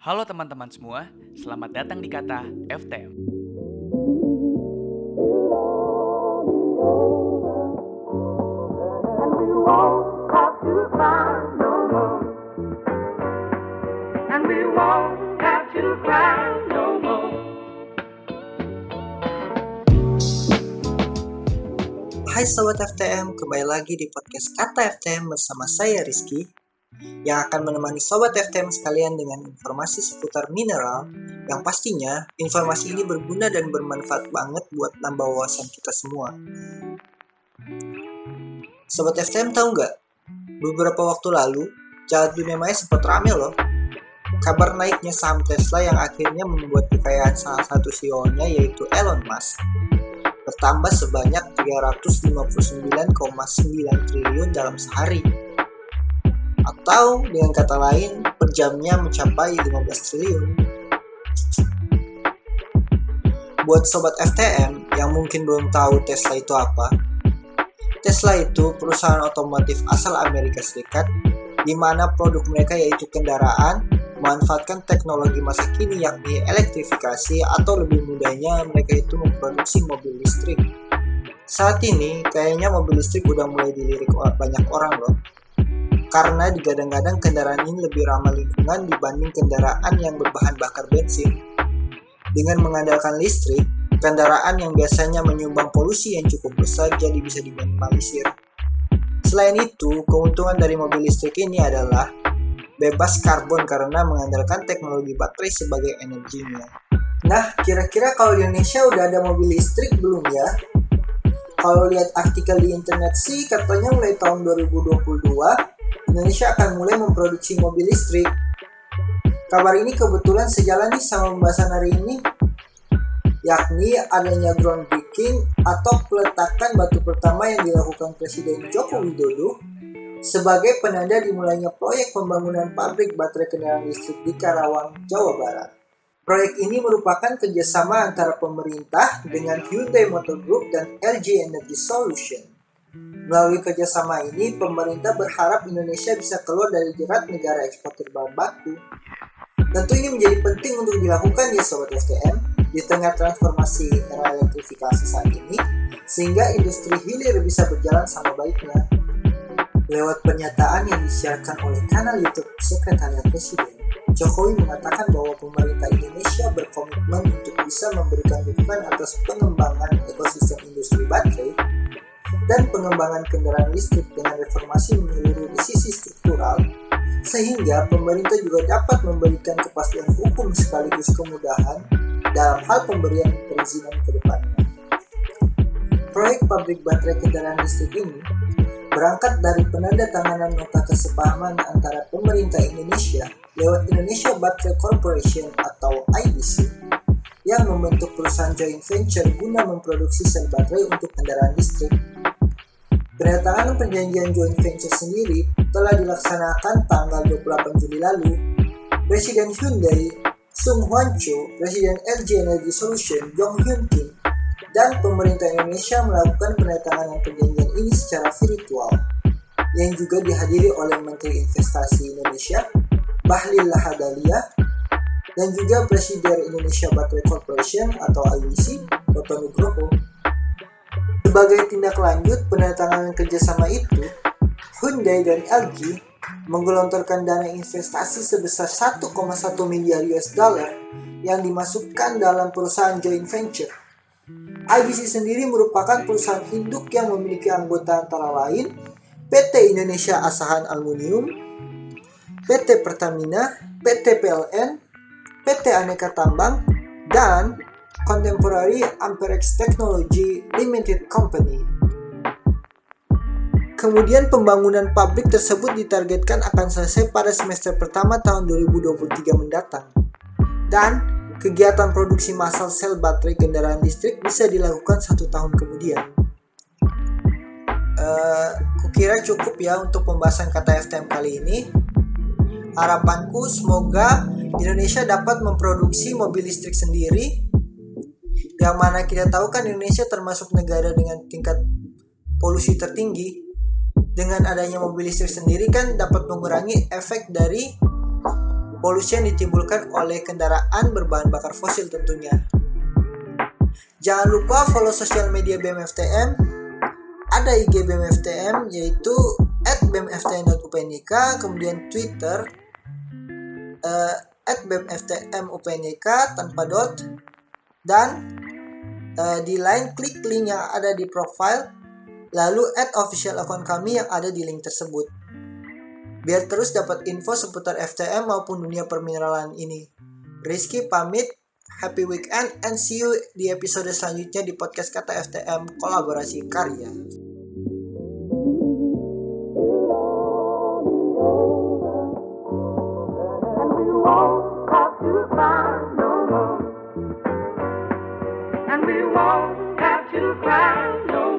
Halo teman-teman semua, selamat datang di Kata FTM. Hai Sobat FTM, kembali lagi di podcast Kata FTM bersama saya Rizky yang akan menemani Sobat FTM sekalian dengan informasi seputar mineral yang pastinya informasi ini berguna dan bermanfaat banget buat nambah wawasan kita semua. Sobat FTM tahu nggak? Beberapa waktu lalu, jalan dunia maya sempat rame loh. Kabar naiknya saham Tesla yang akhirnya membuat kekayaan salah satu CEO-nya yaitu Elon Musk bertambah sebanyak 359,9 triliun dalam sehari. Atau dengan kata lain, per jamnya mencapai 15 triliun. Buat sobat FTM yang mungkin belum tahu Tesla itu apa, Tesla itu perusahaan otomotif asal Amerika Serikat di mana produk mereka yaitu kendaraan memanfaatkan teknologi masa kini yakni elektrifikasi atau lebih mudahnya mereka itu memproduksi mobil listrik. Saat ini kayaknya mobil listrik udah mulai dilirik banyak orang loh. Karena digadang-gadang kendaraan ini lebih ramah lingkungan dibanding kendaraan yang berbahan bakar bensin. Dengan mengandalkan listrik, kendaraan yang biasanya menyumbang polusi yang cukup besar jadi bisa diminimalisir. Selain itu, keuntungan dari mobil listrik ini adalah bebas karbon karena mengandalkan teknologi baterai sebagai energinya. Nah, kira-kira kalau di Indonesia udah ada mobil listrik belum ya? Kalau lihat artikel di internet sih katanya mulai tahun 2022 Indonesia akan mulai memproduksi mobil listrik. Kabar ini kebetulan sejalan nih sama pembahasan hari ini yakni adanya groundbreaking atau peletakan batu pertama yang dilakukan Presiden Joko Widodo sebagai penanda dimulainya proyek pembangunan pabrik baterai kendaraan listrik di Karawang, Jawa Barat. Proyek ini merupakan kerjasama antara pemerintah dengan Hyundai Motor Group dan LG Energy Solution. Melalui kerjasama ini, pemerintah berharap Indonesia bisa keluar dari jerat negara eksportir bahan baku. Tentu ini menjadi penting untuk dilakukan ya Sobat STM di tengah transformasi era elektrifikasi saat ini, sehingga industri hilir bisa berjalan sama baiknya. Lewat pernyataan yang disiarkan oleh kanal YouTube Sekretariat Presiden, Jokowi mengatakan bahwa pemerintah Indonesia berkomitmen untuk bisa memberikan dukungan atas pengembangan ekosistem industri baterai dan pengembangan kendaraan listrik dengan reformasi menyeluruh di sisi struktural, sehingga pemerintah juga dapat memberikan kepastian hukum sekaligus kemudahan dalam hal pemberian perizinan ke depannya. Proyek pabrik baterai kendaraan listrik ini berangkat dari penandatanganan nota kesepahaman antara pemerintah Indonesia lewat Indonesia Battery Corporation atau IBC yang membentuk perusahaan joint venture guna memproduksi sel baterai untuk kendaraan listrik. Penandatanganan perjanjian joint venture sendiri telah dilaksanakan tanggal 28 Juli lalu. Presiden Hyundai, Sung Hwan Cho, Presiden LG Energy Solution, Jong Hyun Kim, dan pemerintah Indonesia melakukan penandatanganan perjanjian ini secara virtual yang juga dihadiri oleh Menteri Investasi Indonesia Bahlil Lahadalia dan juga Presiden Indonesia Battery Corporation atau IBC Toto Nugroho. Sebagai tindak lanjut penandatanganan kerjasama itu, Hyundai dan LG menggelontorkan dana investasi sebesar 1,1 miliar US dollar yang dimasukkan dalam perusahaan joint venture. IBC sendiri merupakan perusahaan induk yang memiliki anggota antara lain PT Indonesia Asahan Aluminium, PT Pertamina, PT PLN, PT Aneka Tambang, dan Contemporary Amperex Technology Limited Company. Kemudian pembangunan pabrik tersebut ditargetkan akan selesai pada semester pertama tahun 2023 mendatang. Dan kegiatan produksi massal sel baterai kendaraan listrik bisa dilakukan satu tahun kemudian. Uh, kukira cukup ya untuk pembahasan kata FTM kali ini. Harapanku semoga Indonesia dapat memproduksi mobil listrik sendiri. Yang mana kita tahu kan Indonesia termasuk negara dengan tingkat polusi tertinggi. Dengan adanya mobil listrik sendiri kan dapat mengurangi efek dari polusi yang ditimbulkan oleh kendaraan berbahan bakar fosil tentunya. Jangan lupa follow sosial media BMFTM. Ada IG BMFTM yaitu @bmftm.upnik, kemudian Twitter uh, tanpa dot dan uh, di line klik link yang ada di profile lalu add official account kami yang ada di link tersebut. Biar terus dapat info seputar FTM maupun dunia permineralan ini. Rizky pamit, happy weekend, and see you di episode selanjutnya di podcast Kata FTM Kolaborasi Karya. and we won't have to cry no